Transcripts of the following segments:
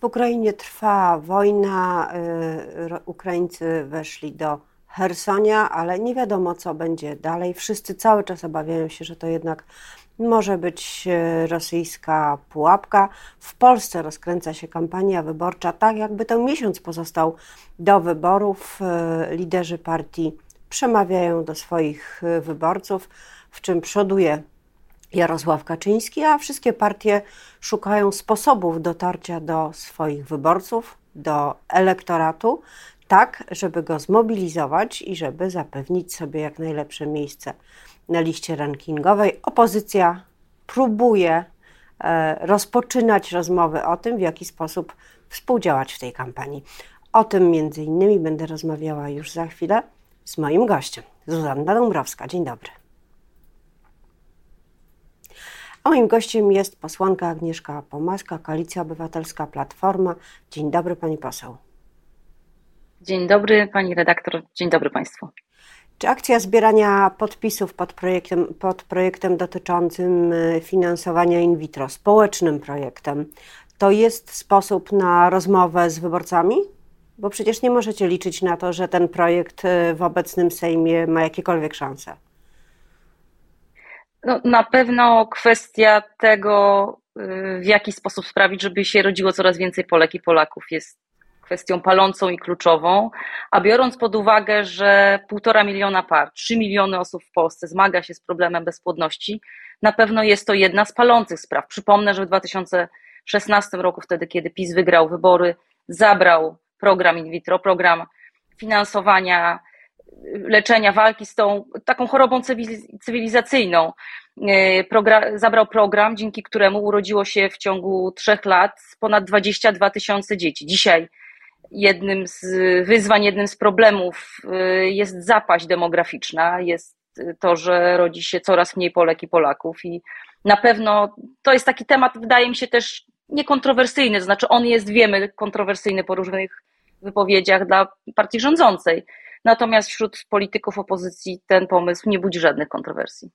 W Ukrainie trwa wojna, y, Ukraińcy weszli do Hersonia, ale nie wiadomo, co będzie dalej. Wszyscy cały czas obawiają się, że to jednak może być y, rosyjska pułapka. W Polsce rozkręca się kampania wyborcza, tak jakby ten miesiąc pozostał do wyborów. Y, liderzy partii przemawiają do swoich wyborców, w czym przoduje Jarosław Kaczyński, a wszystkie partie szukają sposobów dotarcia do swoich wyborców, do elektoratu, tak, żeby go zmobilizować i żeby zapewnić sobie jak najlepsze miejsce na liście rankingowej. Opozycja próbuje e, rozpoczynać rozmowy o tym, w jaki sposób współdziałać w tej kampanii. O tym między innymi będę rozmawiała już za chwilę z moim gościem, Zuzanna Dąbrowska. Dzień dobry. A moim gościem jest posłanka Agnieszka Pomaska, Koalicja Obywatelska Platforma. Dzień dobry pani poseł. Dzień dobry pani redaktor, dzień dobry państwu. Czy akcja zbierania podpisów pod projektem, pod projektem dotyczącym y, finansowania in vitro, społecznym projektem, to jest sposób na rozmowę z wyborcami? Bo przecież nie możecie liczyć na to, że ten projekt y, w obecnym Sejmie ma jakiekolwiek szanse. No, na pewno kwestia tego, y, w jaki sposób sprawić, żeby się rodziło coraz więcej Polek i Polaków, jest kwestią palącą i kluczową. A biorąc pod uwagę, że półtora miliona par, trzy miliony osób w Polsce zmaga się z problemem bezpłodności, na pewno jest to jedna z palących spraw. Przypomnę, że w 2016 roku, wtedy kiedy PiS wygrał wybory, zabrał program in vitro, program finansowania leczenia, walki z tą taką chorobą cywilizacyjną. E, program, zabrał program, dzięki któremu urodziło się w ciągu trzech lat ponad 22 tysiące dzieci. Dzisiaj jednym z wyzwań, jednym z problemów e, jest zapaść demograficzna, jest to, że rodzi się coraz mniej Polek i Polaków i na pewno to jest taki temat, wydaje mi się też niekontrowersyjny, to znaczy on jest, wiemy, kontrowersyjny po różnych wypowiedziach dla partii rządzącej. Natomiast wśród polityków opozycji ten pomysł nie budzi żadnych kontrowersji.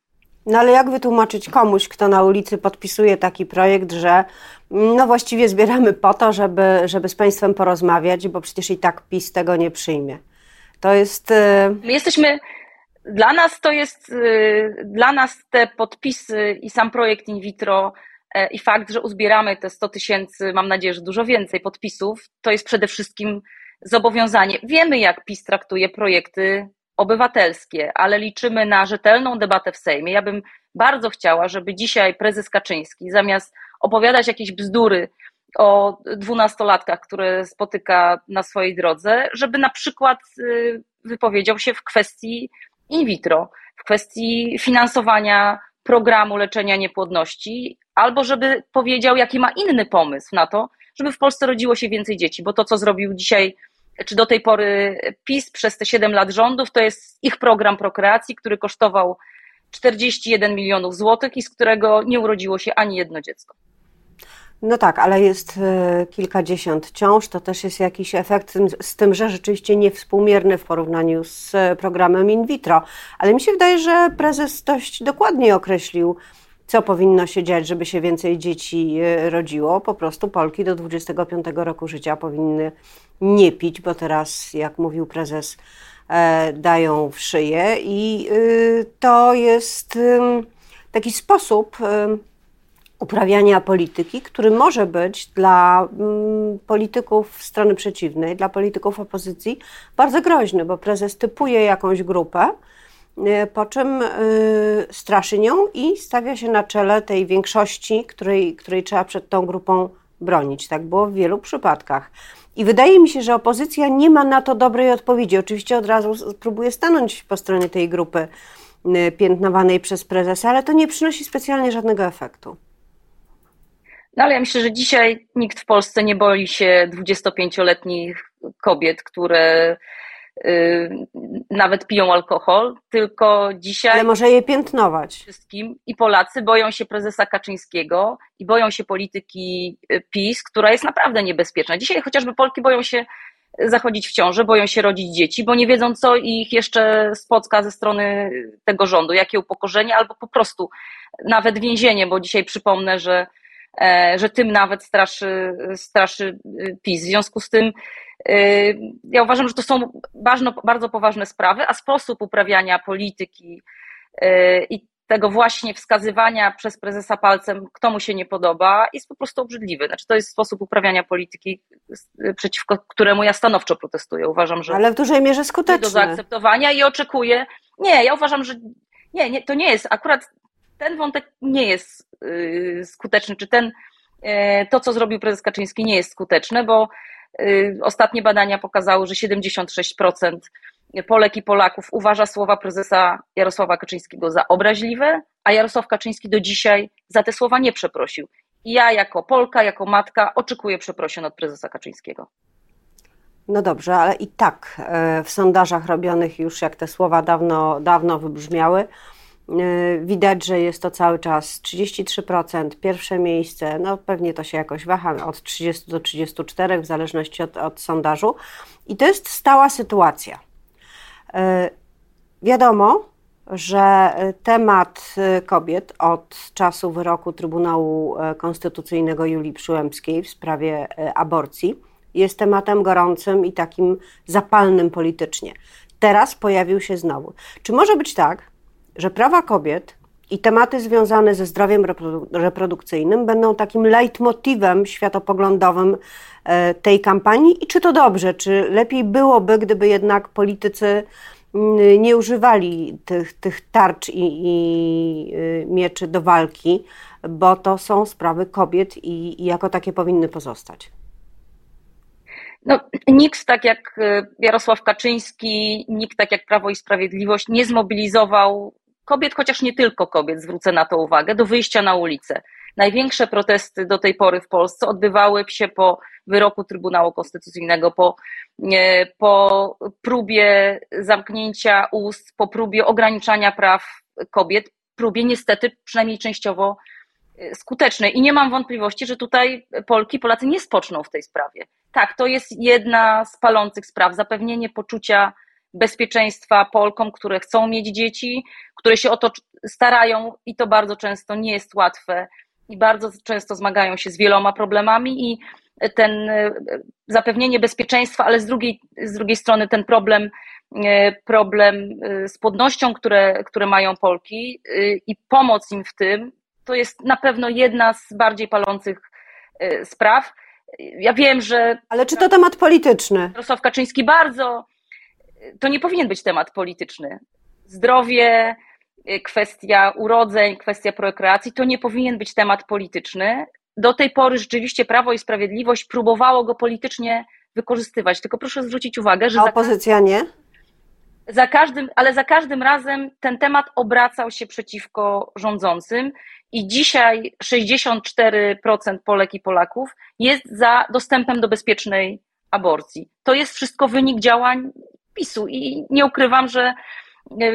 No ale jak wytłumaczyć komuś, kto na ulicy podpisuje taki projekt, że no właściwie zbieramy po to, żeby, żeby z państwem porozmawiać, bo przecież i tak PiS tego nie przyjmie. To jest. Y, My jesteśmy. Dla nas to jest, y, dla nas te podpisy i sam projekt in vitro e, i fakt, że uzbieramy te 100 tysięcy, mam nadzieję, że dużo więcej podpisów, to jest przede wszystkim zobowiązanie. Wiemy, jak PiS traktuje projekty obywatelskie, ale liczymy na rzetelną debatę w Sejmie. Ja bym bardzo chciała, żeby dzisiaj prezes Kaczyński zamiast opowiadać jakieś bzdury o dwunastolatkach, które spotyka na swojej drodze, żeby na przykład y, wypowiedział się w kwestii in vitro, w kwestii finansowania programu leczenia niepłodności, albo żeby powiedział, jaki ma inny pomysł na to, żeby w Polsce rodziło się więcej dzieci, bo to, co zrobił dzisiaj czy do tej pory PiS przez te 7 lat rządów, to jest ich program prokreacji, który kosztował 41 milionów złotych i z którego nie urodziło się ani jedno dziecko. No tak, ale jest e, kilkadziesiąt ciąż, to też jest jakiś efekt z tym, że rzeczywiście niewspółmierny w porównaniu z programem in vitro. Ale mi się wydaje, że prezes dość dokładnie określił, co powinno się dziać, żeby się więcej dzieci e, rodziło. Po prostu Polki do 25 roku życia powinny nie pić, bo teraz, jak mówił prezes, e, dają w szyję i y, to jest taki sposób uprawiania polityki, który może być dla polityków strony przeciwnej, dla polityków opozycji bardzo groźny, bo prezes typuje jakąś grupę, po czym y, straszy nią i stawia się na czele tej większości, której, której trzeba przed tą grupą bronić. Tak było w wielu przypadkach. I wydaje mi się, że opozycja nie ma na to dobrej odpowiedzi. Oczywiście od razu próbuje stanąć po stronie tej grupy y, piętnowanej przez prezesa, ale to nie przynosi specjalnie żadnego efektu. No ale ja myślę, że dzisiaj nikt w Polsce nie boi się 25-letnich kobiet, które Y, nawet piją alkohol, tylko dzisiaj. Ale może je piętnować. Wszystkim i Polacy boją się prezesa Kaczyńskiego i boją się polityki y, PiS, która jest naprawdę niebezpieczna. Dzisiaj chociażby Polki boją się zachodzić w ciążę, boją się rodzić dzieci, bo nie wiedzą, co ich jeszcze spotka ze strony tego rządu, jakie upokorzenie, albo po prostu nawet więzienie, bo dzisiaj przypomnę, że że tym nawet straszy, straszy PiS. W związku z tym ja uważam, że to są ważno, bardzo poważne sprawy, a sposób uprawiania polityki i tego właśnie wskazywania przez prezesa palcem, kto mu się nie podoba, jest po prostu obrzydliwy. Znaczy, to jest sposób uprawiania polityki, przeciwko któremu ja stanowczo protestuję. Uważam, że. Ale w dużej mierze skuteczny. Do zaakceptowania i oczekuję. Nie, ja uważam, że nie, nie, to nie jest. Akurat ten wątek nie jest skuteczny, czy ten, yy, to, co zrobił prezes Kaczyński, nie jest skuteczne, bo yy, ostatnie badania pokazały, że 76% Polek i Polaków uważa słowa prezesa Jarosława Kaczyńskiego za obraźliwe, a Jarosław Kaczyński do dzisiaj za te słowa nie przeprosił. Ja jako Polka, jako matka oczekuję przeprosin od prezesa Kaczyńskiego. No dobrze, ale i tak e, w sondażach robionych już jak te słowa dawno, dawno wybrzmiały, widać, że jest to cały czas 33%, pierwsze miejsce, no pewnie to się jakoś waha od 30 do 34 w zależności od, od sondażu i to jest stała sytuacja. E, wiadomo, że temat kobiet od czasu wyroku Trybunału Konstytucyjnego Julii Przyłębskiej w sprawie aborcji jest tematem gorącym i takim zapalnym politycznie. Teraz pojawił się znowu. Czy może być tak, że prawa kobiet i tematy związane ze zdrowiem reprodukcyjnym będą takim leitmotivem światopoglądowym e, tej kampanii? I czy to dobrze? Czy lepiej byłoby, gdyby jednak politycy mm, nie używali tych, tych tarcz i, i y, mieczy do walki, bo to są sprawy kobiet i, i jako takie powinny pozostać? No, nikt tak jak y, Jarosław Kaczyński, nikt tak jak Prawo i Sprawiedliwość nie zmobilizował kobiet, chociaż nie tylko kobiet, zwrócę na to uwagę, do wyjścia na ulicę. Największe protesty do tej pory w Polsce odbywały się po wyroku Trybunału Konstytucyjnego, po, po próbie zamknięcia ust, po próbie ograniczania praw kobiet, próbie niestety przynajmniej częściowo y, skutecznej. I nie mam wątpliwości, że tutaj Polki, Polacy nie spoczną w tej sprawie. Tak, to jest jedna z palących spraw. Zapewnienie poczucia bezpieczeństwa Polkom, które chcą mieć dzieci, które się o to starają i to bardzo często nie jest łatwe i bardzo często zmagają się z wieloma problemami i ten e, zapewnienie bezpieczeństwa, ale z drugiej, z drugiej strony ten problem, e, problem e, z płodnością, które, które mają Polki i pomoc im w tym, to jest na pewno jedna z bardziej palących spraw ja wiem, że. Ale czy to temat polityczny? Jarosław Kaczyński bardzo. To nie powinien być temat polityczny. Zdrowie, kwestia urodzeń, kwestia prokreacji to nie powinien być temat polityczny. Do tej pory rzeczywiście Prawo i Sprawiedliwość próbowało go politycznie wykorzystywać. Tylko proszę zwrócić uwagę, że. A opozycja nie? Za każdym, ale za każdym razem ten temat obracał się przeciwko rządzącym i dzisiaj 64% Polek i Polaków jest za dostępem do bezpiecznej aborcji. To jest wszystko wynik działań PiSu i nie ukrywam, że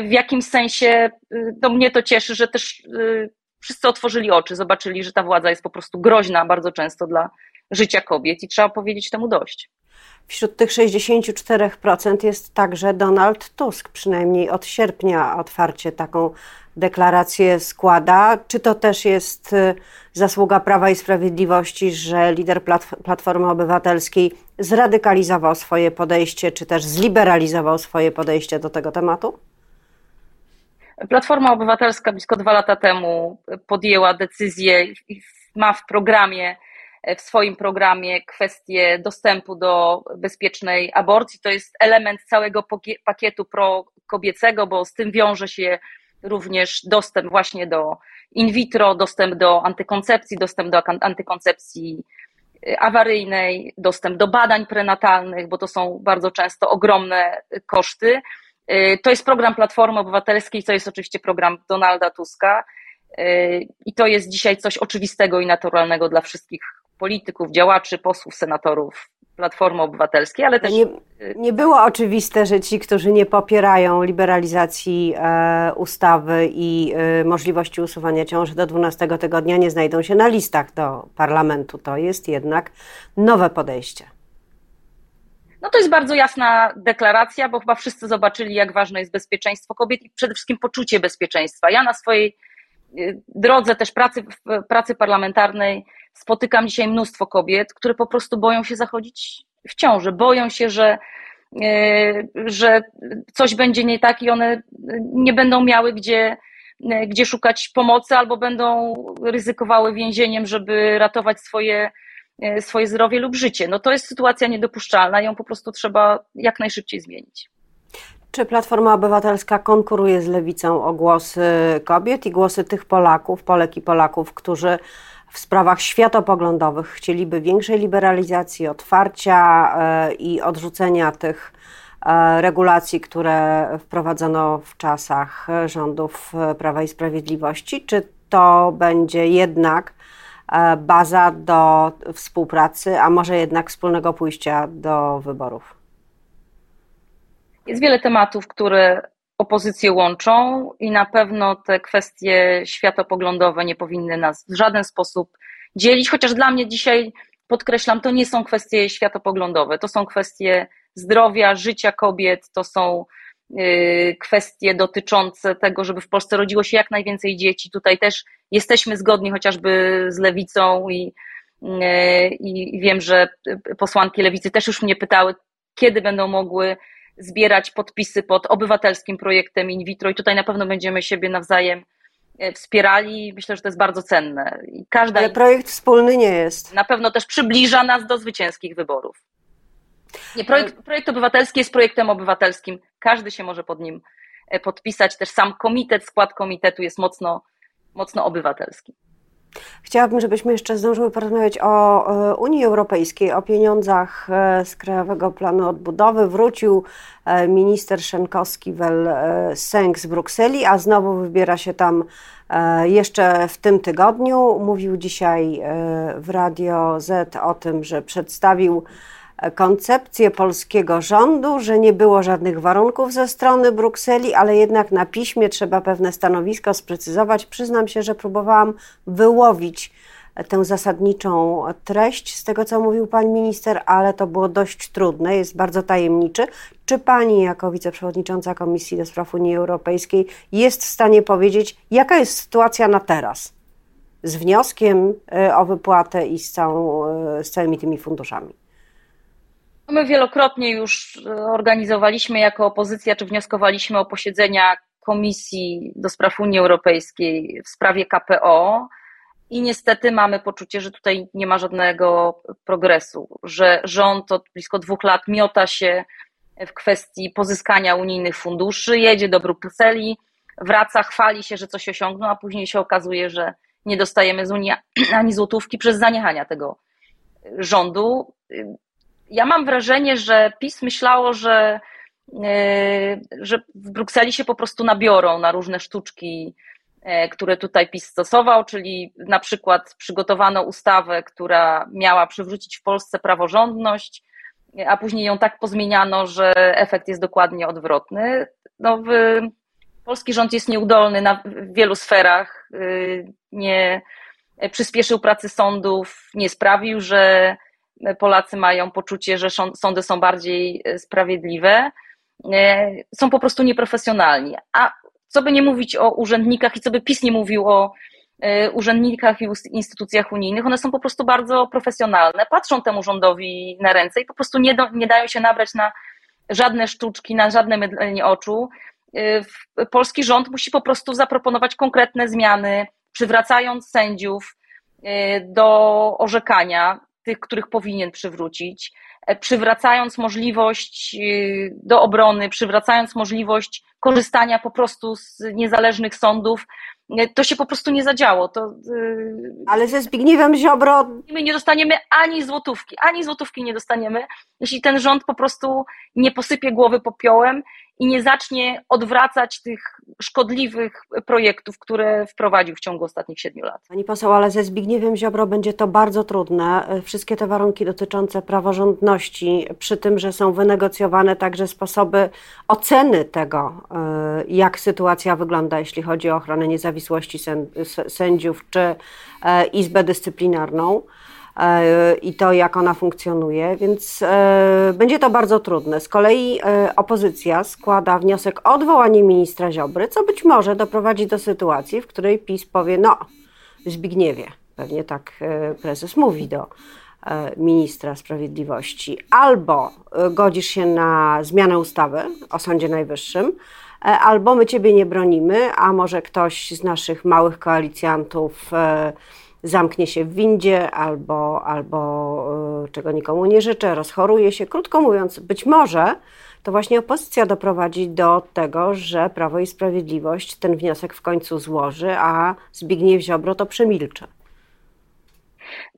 w jakimś sensie to mnie to cieszy, że też y, wszyscy otworzyli oczy, zobaczyli, że ta władza jest po prostu groźna bardzo często dla życia kobiet i trzeba powiedzieć temu dość. Wśród tych 64% jest także Donald Tusk, przynajmniej od sierpnia otwarcie taką deklarację składa. Czy to też jest y, zasługa Prawa i Sprawiedliwości, że lider Platformy Obywatelskiej zradykalizował swoje podejście, czy też zliberalizował swoje podejście do tego tematu? Platforma Obywatelska blisko dwa lata temu podjęła decyzję i ma w programie w swoim programie kwestię dostępu do bezpiecznej aborcji. To jest element całego pakietu prokobiecego, bo z tym wiąże się również dostęp właśnie do in vitro, dostęp do antykoncepcji, dostęp do antykoncepcji y, awaryjnej, dostęp do badań prenatalnych, bo to są bardzo często ogromne koszty. Y, to jest program Platformy Obywatelskiej, to jest oczywiście program Donalda Tuska. Y, I to jest dzisiaj coś oczywistego i naturalnego dla wszystkich polityków, działaczy, posłów, senatorów Platformy Obywatelskiej, ale też. Nie, nie było oczywiste, że ci, którzy nie popierają liberalizacji e, ustawy i e, możliwości usuwania ciąży do 12 tygodnia, nie znajdą się na listach do parlamentu. To jest jednak nowe podejście. No to jest bardzo jasna deklaracja, bo chyba wszyscy zobaczyli, jak ważne jest bezpieczeństwo kobiet i przede wszystkim poczucie bezpieczeństwa. Ja na swojej e, drodze też pracy, pracy parlamentarnej spotykam dzisiaj mnóstwo kobiet, które po prostu boją się zachodzić w ciąży, boją się, że, e, że coś będzie nie tak i one nie będą miały gdzie, gdzie szukać pomocy albo będą ryzykowały więzieniem, żeby ratować swoje, swoje zdrowie lub życie. No to jest sytuacja niedopuszczalna, ją po prostu trzeba jak najszybciej zmienić. Czy Platforma Obywatelska konkuruje z lewicą o głosy kobiet i głosy tych Polaków, Polek i Polaków, którzy w sprawach światopoglądowych chcieliby większej liberalizacji, otwarcia e, i odrzucenia tych e, regulacji, które wprowadzono w czasach rządów Prawa i Sprawiedliwości? Czy to będzie jednak e, baza do współpracy, a może jednak wspólnego pójścia do wyborów? Jest wiele tematów, które opozycje łączą i na pewno te kwestie światopoglądowe nie powinny nas w żaden sposób dzielić, chociaż dla mnie dzisiaj, podkreślam, to nie są kwestie światopoglądowe, to są kwestie zdrowia, życia kobiet, to są y, kwestie dotyczące tego, żeby w Polsce rodziło się jak najwięcej dzieci. Tutaj też jesteśmy zgodni chociażby z lewicą i, y, i wiem, że posłanki lewicy też już mnie pytały, kiedy będą mogły zbierać podpisy pod obywatelskim projektem in vitro i tutaj na pewno będziemy siebie nawzajem e, wspierali. Myślę, że to jest bardzo cenne. I każda Ale projekt wspólny nie jest. Na pewno też przybliża nas do zwycięskich wyborów. Nie, projekt, projekt obywatelski jest projektem obywatelskim. Każdy się może pod nim e, podpisać. Też sam komitet, skład komitetu jest mocno, mocno obywatelski. Chciałabym, żebyśmy jeszcze zdążyły porozmawiać o Unii Europejskiej, o pieniądzach e, z Krajowego Planu Odbudowy. Wrócił e, minister Szenkowski-Wel-Sęk e, z Brukseli, a znowu wybiera się tam jeszcze w tym tygodniu. Mówił dzisiaj w Radio Z o tym, że przedstawił koncepcję polskiego rządu, że nie było żadnych warunków ze strony Brukseli, ale jednak na piśmie trzeba pewne stanowisko sprecyzować. Przyznam się, że próbowałam wyłowić tę zasadniczą treść z tego, co mówił pan minister, ale to było dość trudne, jest bardzo tajemniczy. Czy pani, jako wiceprzewodnicząca Komisji do Spraw Unii Europejskiej, jest w stanie powiedzieć, jaka jest sytuacja na teraz z wnioskiem e, o wypłatę i z, całą, e, z całymi tymi funduszami? My wielokrotnie już e, organizowaliśmy jako opozycja, czy wnioskowaliśmy o posiedzenia Komisji do Spraw Unii Europejskiej w sprawie KPO i niestety mamy poczucie, że tutaj nie ma żadnego progresu, że rząd od blisko dwóch lat miota się w kwestii pozyskania unijnych funduszy, jedzie do Brukseli, wraca, chwali się, że coś osiągnął, a później się okazuje, że nie dostajemy z Unii ani złotówki przez zaniechania tego rządu ja mam wrażenie, że PiS myślało, że, e, że w Brukseli się po prostu nabiorą na różne sztuczki, e, które tutaj PiS stosował, czyli na przykład przygotowano ustawę, która miała przywrócić w Polsce praworządność, a później ją tak pozmieniano, że efekt jest dokładnie odwrotny. No, w, polski rząd jest nieudolny na, w wielu sferach, y, nie przyspieszył pracy sądów, nie sprawił, że Polacy mają poczucie, że sądy są bardziej e, sprawiedliwe, e, są po prostu nieprofesjonalni. A co by nie mówić o urzędnikach i co by PiS nie mówił o e, urzędnikach i instytucjach unijnych, one są po prostu bardzo profesjonalne, patrzą temu rządowi na ręce i po prostu nie, do, nie dają się nabrać na żadne sztuczki, na żadne mydlenie oczu. Polski rząd musi po prostu zaproponować konkretne zmiany, przywracając sędziów do orzekania, tych, których powinien przywrócić, e, przywracając możliwość y, do obrony, przywracając możliwość korzystania po prostu z niezależnych sądów, to się po prostu nie zadziało. To, y, Ale ze Zbigniewem Ziobro. My nie dostaniemy ani złotówki, ani złotówki nie dostaniemy, jeśli ten rząd po prostu nie posypie głowy popiołem i nie zacznie odwracać tych szkodliwych projektów, które wprowadził w ciągu ostatnich siedmiu lat. Pani poseł, ale ze Zbigniewem Ziobro będzie to bardzo trudne. Wszystkie te warunki dotyczące praworządności, przy tym, że są wynegocjowane także sposoby oceny tego, e, jak sytuacja wygląda, jeśli chodzi o ochronę niezawisłości sędziów czy e, Izbę Dyscyplinarną. E, i to, jak ona funkcjonuje, więc e, będzie to bardzo trudne. Z kolei opozycja składa wniosek o odwołanie ministra Ziobry, co być może doprowadzi do sytuacji, w której PiS powie: No, Zbigniewie, pewnie tak prezes mówi do ministra sprawiedliwości. Albo godzisz się na zmianę ustawy o Sądzie Najwyższym, albo my ciebie nie bronimy, a może ktoś z naszych małych koalicjantów zamknie się w windzie albo, albo y, czego nikomu nie życzę, rozchoruje się. Krótko mówiąc, być może to właśnie opozycja doprowadzi do tego, że Prawo i Sprawiedliwość ten wniosek w końcu złoży, a Zbigniew Ziobro to przemilczy.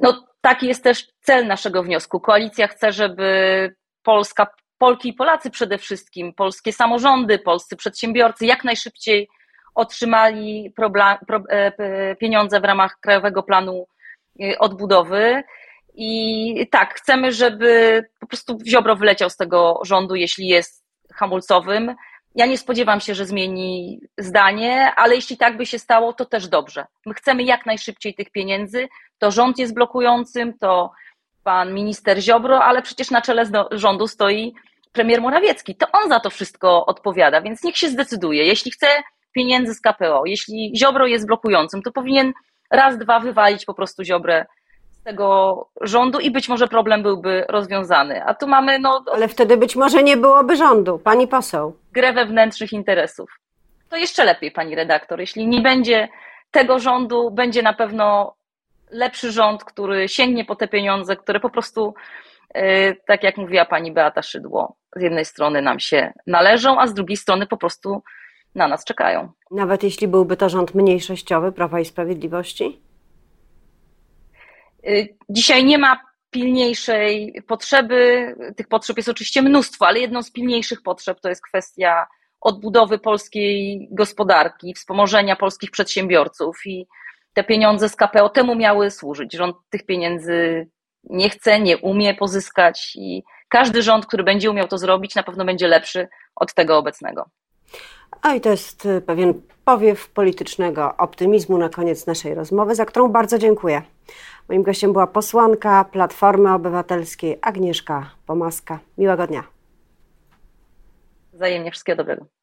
No taki jest też cel naszego wniosku. Koalicja chce, żeby Polska, Polki i Polacy przede wszystkim, polskie samorządy, polscy przedsiębiorcy jak najszybciej otrzymali e, pieniądze w ramach Krajowego Planu e, Odbudowy. I tak, chcemy, żeby po prostu Ziobro wyleciał z tego rządu, jeśli jest hamulcowym. Ja nie spodziewam się, że zmieni zdanie, ale jeśli tak by się stało, to też dobrze. My chcemy jak najszybciej tych pieniędzy. To rząd jest blokującym, to pan minister Ziobro, ale przecież na czele rządu stoi premier Morawiecki. To on za to wszystko odpowiada, więc niech się zdecyduje. Jeśli chce pieniędzy z KPO. Jeśli Ziobro jest blokującym, to powinien raz, dwa wywalić po prostu Ziobrę z tego rządu i być może problem byłby rozwiązany. A tu mamy, no... Ale wtedy być może nie byłoby rządu, pani poseł. Grę wewnętrznych interesów. To jeszcze lepiej, pani redaktor. Jeśli nie będzie tego rządu, będzie na pewno lepszy rząd, który sięgnie po te pieniądze, które po prostu, tak jak mówiła pani Beata Szydło, z jednej strony nam się należą, a z drugiej strony po prostu na nas czekają. Nawet jeśli byłby to rząd mniejszościowy Prawa i Sprawiedliwości? Y, dzisiaj nie ma pilniejszej potrzeby. Tych potrzeb jest oczywiście mnóstwo, ale jedną z pilniejszych potrzeb to jest kwestia odbudowy polskiej gospodarki, wspomożenia polskich przedsiębiorców i te pieniądze z KPO temu miały służyć. Rząd tych pieniędzy nie chce, nie umie pozyskać i każdy rząd, który będzie umiał to zrobić, na pewno będzie lepszy od tego obecnego. A i to jest y, pewien powiew politycznego optymizmu na koniec naszej rozmowy, za którą bardzo dziękuję. Moim gościem była posłanka Platformy Obywatelskiej Agnieszka Pomaska. Miłego dnia. Wzajemnie wszystkiego dobrego.